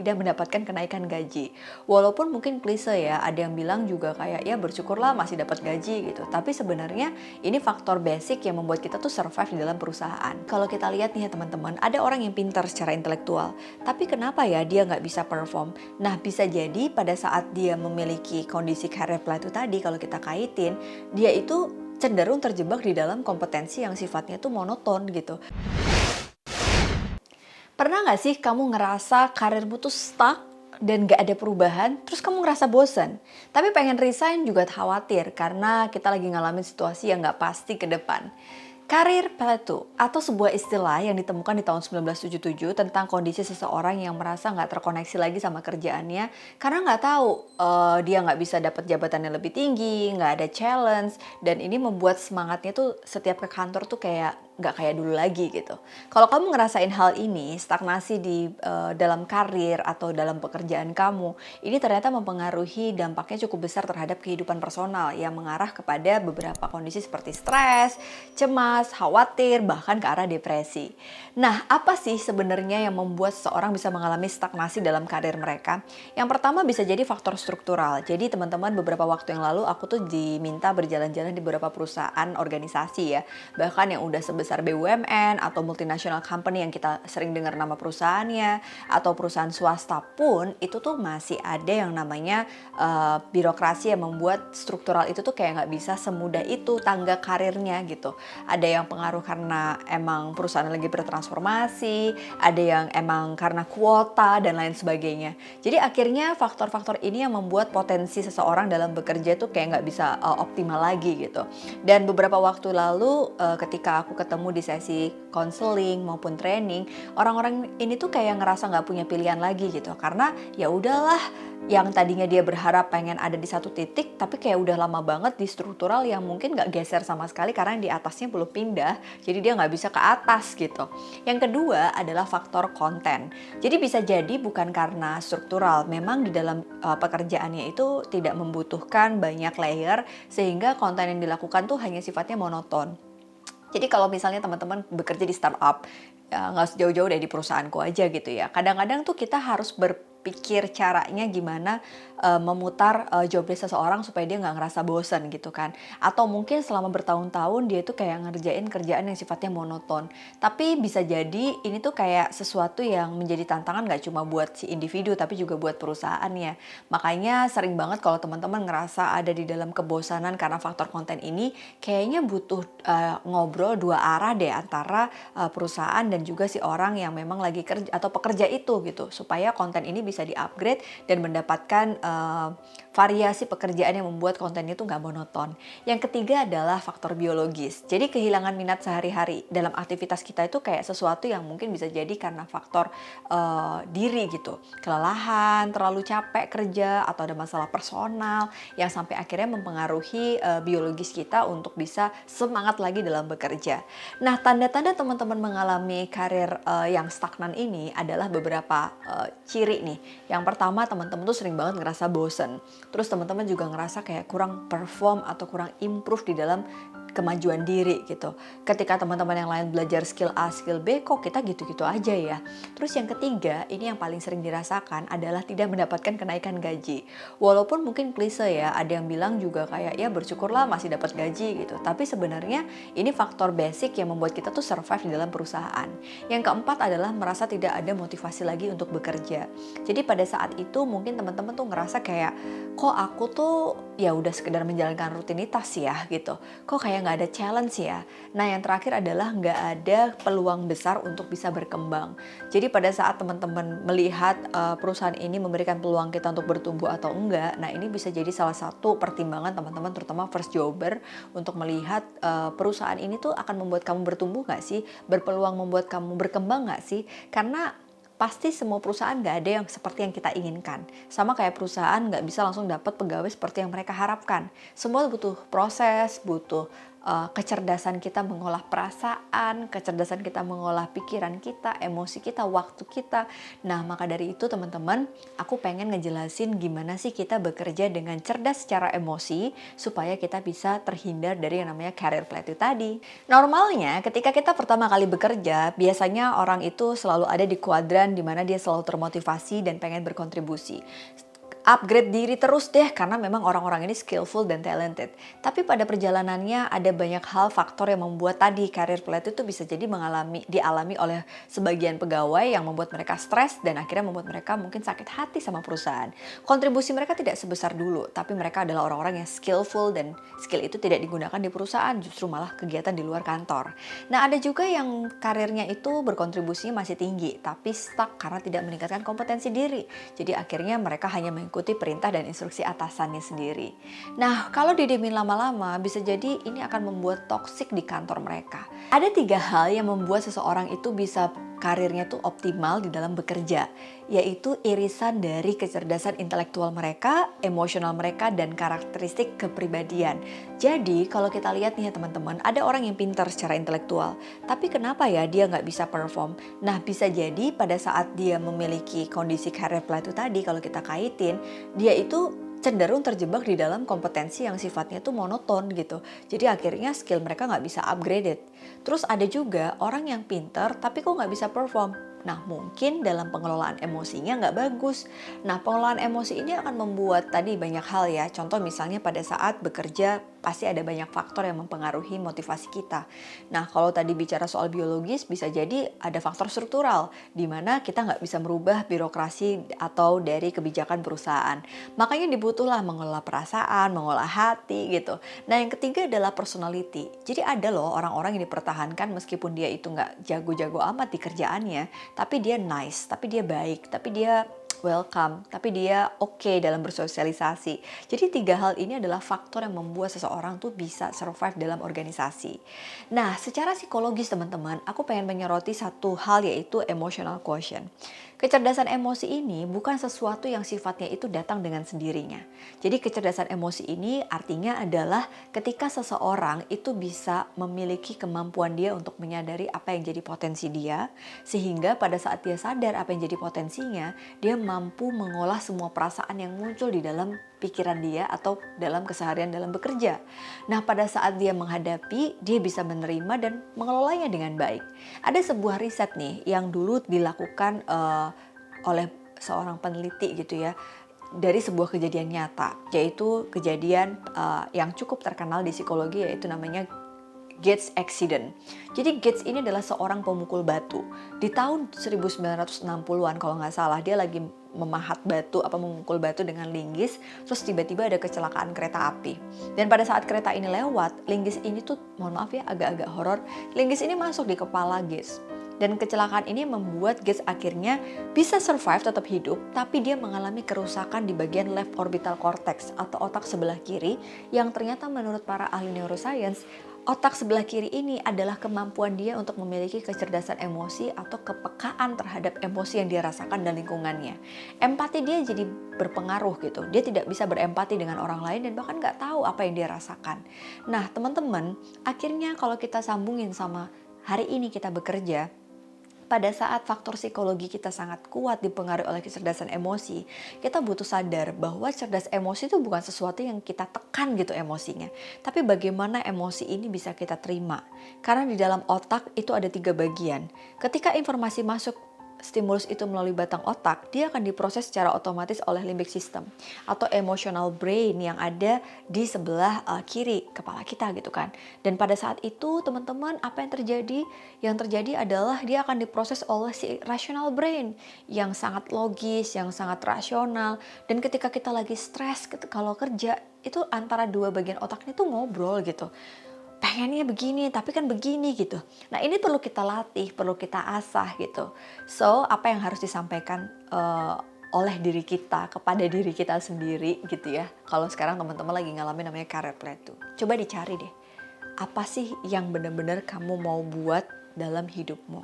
tidak mendapatkan kenaikan gaji. Walaupun mungkin klise ya, ada yang bilang juga kayak ya bersyukurlah masih dapat gaji gitu. Tapi sebenarnya ini faktor basic yang membuat kita tuh survive di dalam perusahaan. Kalau kita lihat nih ya teman-teman, ada orang yang pintar secara intelektual, tapi kenapa ya dia nggak bisa perform? Nah bisa jadi pada saat dia memiliki kondisi career plateau tadi, kalau kita kaitin, dia itu cenderung terjebak di dalam kompetensi yang sifatnya tuh monoton gitu. Pernah nggak sih kamu ngerasa karirmu tuh stuck dan gak ada perubahan, terus kamu ngerasa bosan. Tapi pengen resign juga khawatir karena kita lagi ngalamin situasi yang gak pasti ke depan. Karir plateau atau sebuah istilah yang ditemukan di tahun 1977 tentang kondisi seseorang yang merasa nggak terkoneksi lagi sama kerjaannya karena nggak tahu uh, dia nggak bisa dapat jabatan yang lebih tinggi, nggak ada challenge dan ini membuat semangatnya tuh setiap ke kantor tuh kayak nggak kayak dulu lagi gitu. Kalau kamu ngerasain hal ini, stagnasi di uh, dalam karir atau dalam pekerjaan kamu, ini ternyata mempengaruhi dampaknya cukup besar terhadap kehidupan personal yang mengarah kepada beberapa kondisi seperti stres, cemas, khawatir, bahkan ke arah depresi. Nah, apa sih sebenarnya yang membuat seseorang bisa mengalami stagnasi dalam karir mereka? Yang pertama bisa jadi faktor struktural. Jadi teman-teman beberapa waktu yang lalu aku tuh diminta berjalan-jalan di beberapa perusahaan organisasi ya, bahkan yang udah sebesar besar BUMN atau multinational company yang kita sering dengar nama perusahaannya atau perusahaan swasta pun itu tuh masih ada yang namanya uh, birokrasi yang membuat struktural itu tuh kayak nggak bisa semudah itu tangga karirnya gitu. Ada yang pengaruh karena emang perusahaan lagi bertransformasi, ada yang emang karena kuota dan lain sebagainya. Jadi akhirnya faktor-faktor ini yang membuat potensi seseorang dalam bekerja itu kayak nggak bisa uh, optimal lagi gitu. Dan beberapa waktu lalu uh, ketika aku ketemu ketemu di sesi konseling maupun training, orang-orang ini tuh kayak ngerasa nggak punya pilihan lagi gitu. Karena ya udahlah, yang tadinya dia berharap pengen ada di satu titik, tapi kayak udah lama banget di struktural yang mungkin nggak geser sama sekali karena di atasnya belum pindah, jadi dia nggak bisa ke atas gitu. Yang kedua adalah faktor konten. Jadi bisa jadi bukan karena struktural, memang di dalam uh, pekerjaannya itu tidak membutuhkan banyak layer sehingga konten yang dilakukan tuh hanya sifatnya monoton. Jadi kalau misalnya teman-teman bekerja di startup, ya nggak jauh-jauh dari perusahaanku aja gitu ya. Kadang-kadang tuh kita harus ber pikir caranya gimana uh, memutar uh, job desk seseorang supaya dia nggak ngerasa bosan gitu kan. Atau mungkin selama bertahun-tahun dia tuh kayak ngerjain kerjaan yang sifatnya monoton. Tapi bisa jadi ini tuh kayak sesuatu yang menjadi tantangan nggak cuma buat si individu tapi juga buat perusahaannya makanya sering banget kalau teman-teman ngerasa ada di dalam kebosanan karena faktor konten ini kayaknya butuh uh, ngobrol dua arah deh antara uh, perusahaan dan juga si orang yang memang lagi kerja atau pekerja itu gitu. Supaya konten ini bisa di-upgrade dan mendapatkan uh, variasi pekerjaan yang membuat konten itu nggak monoton. Yang ketiga adalah faktor biologis. Jadi kehilangan minat sehari-hari dalam aktivitas kita itu kayak sesuatu yang mungkin bisa jadi karena faktor uh, diri gitu. Kelelahan, terlalu capek kerja, atau ada masalah personal yang sampai akhirnya mempengaruhi uh, biologis kita untuk bisa semangat lagi dalam bekerja. Nah, tanda-tanda teman-teman mengalami karir uh, yang stagnan ini adalah beberapa uh, ciri nih yang pertama teman-teman tuh sering banget ngerasa bosen. Terus teman-teman juga ngerasa kayak kurang perform atau kurang improve di dalam kemajuan diri gitu. Ketika teman-teman yang lain belajar skill A, skill B, kok kita gitu-gitu aja ya. Terus yang ketiga, ini yang paling sering dirasakan adalah tidak mendapatkan kenaikan gaji. Walaupun mungkin klise ya, ada yang bilang juga kayak ya bersyukurlah masih dapat gaji gitu. Tapi sebenarnya ini faktor basic yang membuat kita tuh survive di dalam perusahaan. Yang keempat adalah merasa tidak ada motivasi lagi untuk bekerja. Jadi pada saat itu mungkin teman-teman tuh ngerasa kayak kok aku tuh ya udah sekedar menjalankan rutinitas ya gitu. Kok kayak nggak ada challenge ya. Nah yang terakhir adalah nggak ada peluang besar untuk bisa berkembang. Jadi pada saat teman-teman melihat uh, perusahaan ini memberikan peluang kita untuk bertumbuh atau enggak, nah ini bisa jadi salah satu pertimbangan teman-teman terutama first jobber untuk melihat uh, perusahaan ini tuh akan membuat kamu bertumbuh nggak sih, berpeluang membuat kamu berkembang nggak sih? Karena pasti semua perusahaan nggak ada yang seperti yang kita inginkan. Sama kayak perusahaan nggak bisa langsung dapat pegawai seperti yang mereka harapkan. Semua butuh proses, butuh uh, kecerdasan kita mengolah perasaan, kecerdasan kita mengolah pikiran kita, emosi kita, waktu kita. Nah, maka dari itu teman-teman, aku pengen ngejelasin gimana sih kita bekerja dengan cerdas secara emosi supaya kita bisa terhindar dari yang namanya career plateau tadi. Normalnya ketika kita pertama kali bekerja, biasanya orang itu selalu ada di kuadran di mana dia selalu termotivasi dan pengen berkontribusi upgrade diri terus deh karena memang orang-orang ini skillful dan talented. Tapi pada perjalanannya ada banyak hal faktor yang membuat tadi karir plateau itu bisa jadi mengalami dialami oleh sebagian pegawai yang membuat mereka stres dan akhirnya membuat mereka mungkin sakit hati sama perusahaan. Kontribusi mereka tidak sebesar dulu, tapi mereka adalah orang-orang yang skillful dan skill itu tidak digunakan di perusahaan, justru malah kegiatan di luar kantor. Nah, ada juga yang karirnya itu berkontribusinya masih tinggi, tapi stuck karena tidak meningkatkan kompetensi diri. Jadi akhirnya mereka hanya mengikuti perintah dan instruksi atasannya sendiri. Nah, kalau didemin lama-lama, bisa jadi ini akan membuat toksik di kantor mereka. Ada tiga hal yang membuat seseorang itu bisa karirnya tuh optimal di dalam bekerja, yaitu irisan dari kecerdasan intelektual mereka, emosional mereka, dan karakteristik kepribadian. Jadi kalau kita lihat nih ya teman-teman, ada orang yang pintar secara intelektual, tapi kenapa ya dia nggak bisa perform? Nah bisa jadi pada saat dia memiliki kondisi career plateau tadi, kalau kita kaitin, dia itu cenderung terjebak di dalam kompetensi yang sifatnya tuh monoton gitu. Jadi akhirnya skill mereka nggak bisa upgraded. Terus ada juga orang yang pinter tapi kok nggak bisa perform. Nah mungkin dalam pengelolaan emosinya nggak bagus. Nah pengelolaan emosi ini akan membuat tadi banyak hal ya. Contoh misalnya pada saat bekerja pasti ada banyak faktor yang mempengaruhi motivasi kita. Nah, kalau tadi bicara soal biologis, bisa jadi ada faktor struktural, di mana kita nggak bisa merubah birokrasi atau dari kebijakan perusahaan. Makanya dibutuhlah mengelola perasaan, mengolah hati gitu. Nah, yang ketiga adalah personality. Jadi ada loh orang-orang yang dipertahankan meskipun dia itu nggak jago-jago amat di kerjaannya, tapi dia nice, tapi dia baik, tapi dia welcome, tapi dia oke okay dalam bersosialisasi. Jadi tiga hal ini adalah faktor yang membuat seseorang tuh bisa survive dalam organisasi. Nah, secara psikologis teman-teman, aku pengen menyoroti satu hal yaitu emotional quotient. Kecerdasan emosi ini bukan sesuatu yang sifatnya itu datang dengan sendirinya. Jadi kecerdasan emosi ini artinya adalah ketika seseorang itu bisa memiliki kemampuan dia untuk menyadari apa yang jadi potensi dia, sehingga pada saat dia sadar apa yang jadi potensinya, dia mampu mengolah semua perasaan yang muncul di dalam pikiran dia atau dalam keseharian dalam bekerja. Nah, pada saat dia menghadapi, dia bisa menerima dan mengelolanya dengan baik. Ada sebuah riset nih yang dulu dilakukan uh, oleh seorang peneliti gitu ya dari sebuah kejadian nyata, yaitu kejadian uh, yang cukup terkenal di psikologi yaitu namanya Gates accident. Jadi Gates ini adalah seorang pemukul batu. Di tahun 1960-an kalau nggak salah dia lagi memahat batu apa memukul batu dengan linggis terus tiba-tiba ada kecelakaan kereta api. Dan pada saat kereta ini lewat linggis ini tuh mohon maaf ya agak-agak horor linggis ini masuk di kepala Gates dan kecelakaan ini membuat Gates akhirnya bisa survive tetap hidup tapi dia mengalami kerusakan di bagian left orbital cortex atau otak sebelah kiri yang ternyata menurut para ahli neuroscience Otak sebelah kiri ini adalah kemampuan dia untuk memiliki kecerdasan emosi atau kepekaan terhadap emosi yang dia rasakan dan lingkungannya. Empati dia jadi berpengaruh gitu. Dia tidak bisa berempati dengan orang lain dan bahkan nggak tahu apa yang dia rasakan. Nah teman-teman, akhirnya kalau kita sambungin sama hari ini kita bekerja, pada saat faktor psikologi kita sangat kuat dipengaruhi oleh kecerdasan emosi, kita butuh sadar bahwa cerdas emosi itu bukan sesuatu yang kita tekan gitu emosinya, tapi bagaimana emosi ini bisa kita terima. Karena di dalam otak itu ada tiga bagian. Ketika informasi masuk stimulus itu melalui batang otak, dia akan diproses secara otomatis oleh limbic system atau emotional brain yang ada di sebelah uh, kiri kepala kita gitu kan. Dan pada saat itu teman-teman apa yang terjadi? Yang terjadi adalah dia akan diproses oleh si rational brain yang sangat logis, yang sangat rasional. Dan ketika kita lagi stres kalau kerja itu antara dua bagian otaknya itu ngobrol gitu pengennya begini tapi kan begini gitu. Nah ini perlu kita latih, perlu kita asah gitu. So apa yang harus disampaikan uh, oleh diri kita kepada diri kita sendiri gitu ya. Kalau sekarang teman-teman lagi ngalamin namanya career plateau. Coba dicari deh. Apa sih yang benar-benar kamu mau buat dalam hidupmu?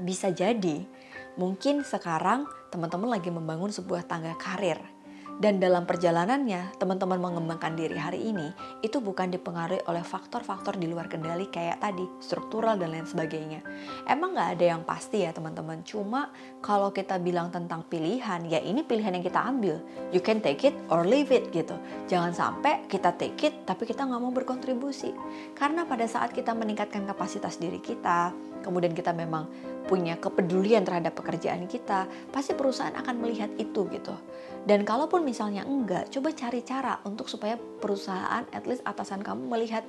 Bisa jadi mungkin sekarang teman-teman lagi membangun sebuah tangga karir Dan dalam perjalanannya, teman-teman mengembangkan diri hari ini itu bukan dipengaruhi oleh faktor-faktor di luar kendali kayak tadi, struktural dan lain sebagainya. Emang nggak ada yang pasti ya teman-teman. Cuma kalau kita bilang tentang pilihan, ya ini pilihan yang kita ambil. You can take it or leave it gitu. Jangan sampai kita take it tapi kita nggak mau berkontribusi. Karena pada saat kita meningkatkan kapasitas diri kita, kemudian kita memang punya kepedulian terhadap pekerjaan kita, pasti perusahaan akan melihat itu gitu. Dan kalaupun misalnya enggak, coba cari cara untuk supaya perusahaan, at least atasan kamu melihat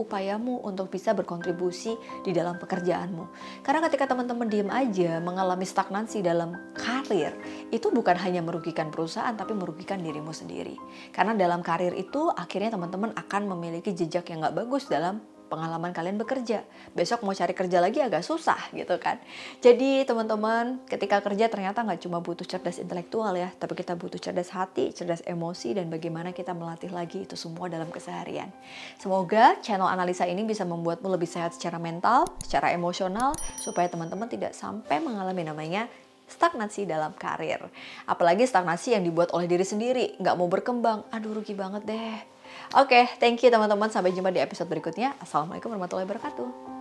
upayamu untuk bisa berkontribusi di dalam pekerjaanmu. Karena ketika teman-teman diem aja mengalami stagnansi dalam karir, itu bukan hanya merugikan perusahaan tapi merugikan dirimu sendiri. Karena dalam karir itu akhirnya teman-teman akan memiliki jejak yang nggak bagus dalam pengalaman kalian bekerja. Besok mau cari kerja lagi agak susah gitu kan. Jadi teman-teman ketika kerja ternyata nggak cuma butuh cerdas intelektual ya, tapi kita butuh cerdas hati, cerdas emosi, dan bagaimana kita melatih lagi itu semua dalam keseharian. Semoga channel analisa ini bisa membuatmu lebih sehat secara mental, secara emosional, supaya teman-teman tidak sampai mengalami namanya stagnasi dalam karir. Apalagi stagnasi yang dibuat oleh diri sendiri, nggak mau berkembang, aduh rugi banget deh. Oke, okay, thank you teman-teman. Sampai jumpa di episode berikutnya. Assalamualaikum warahmatullahi wabarakatuh.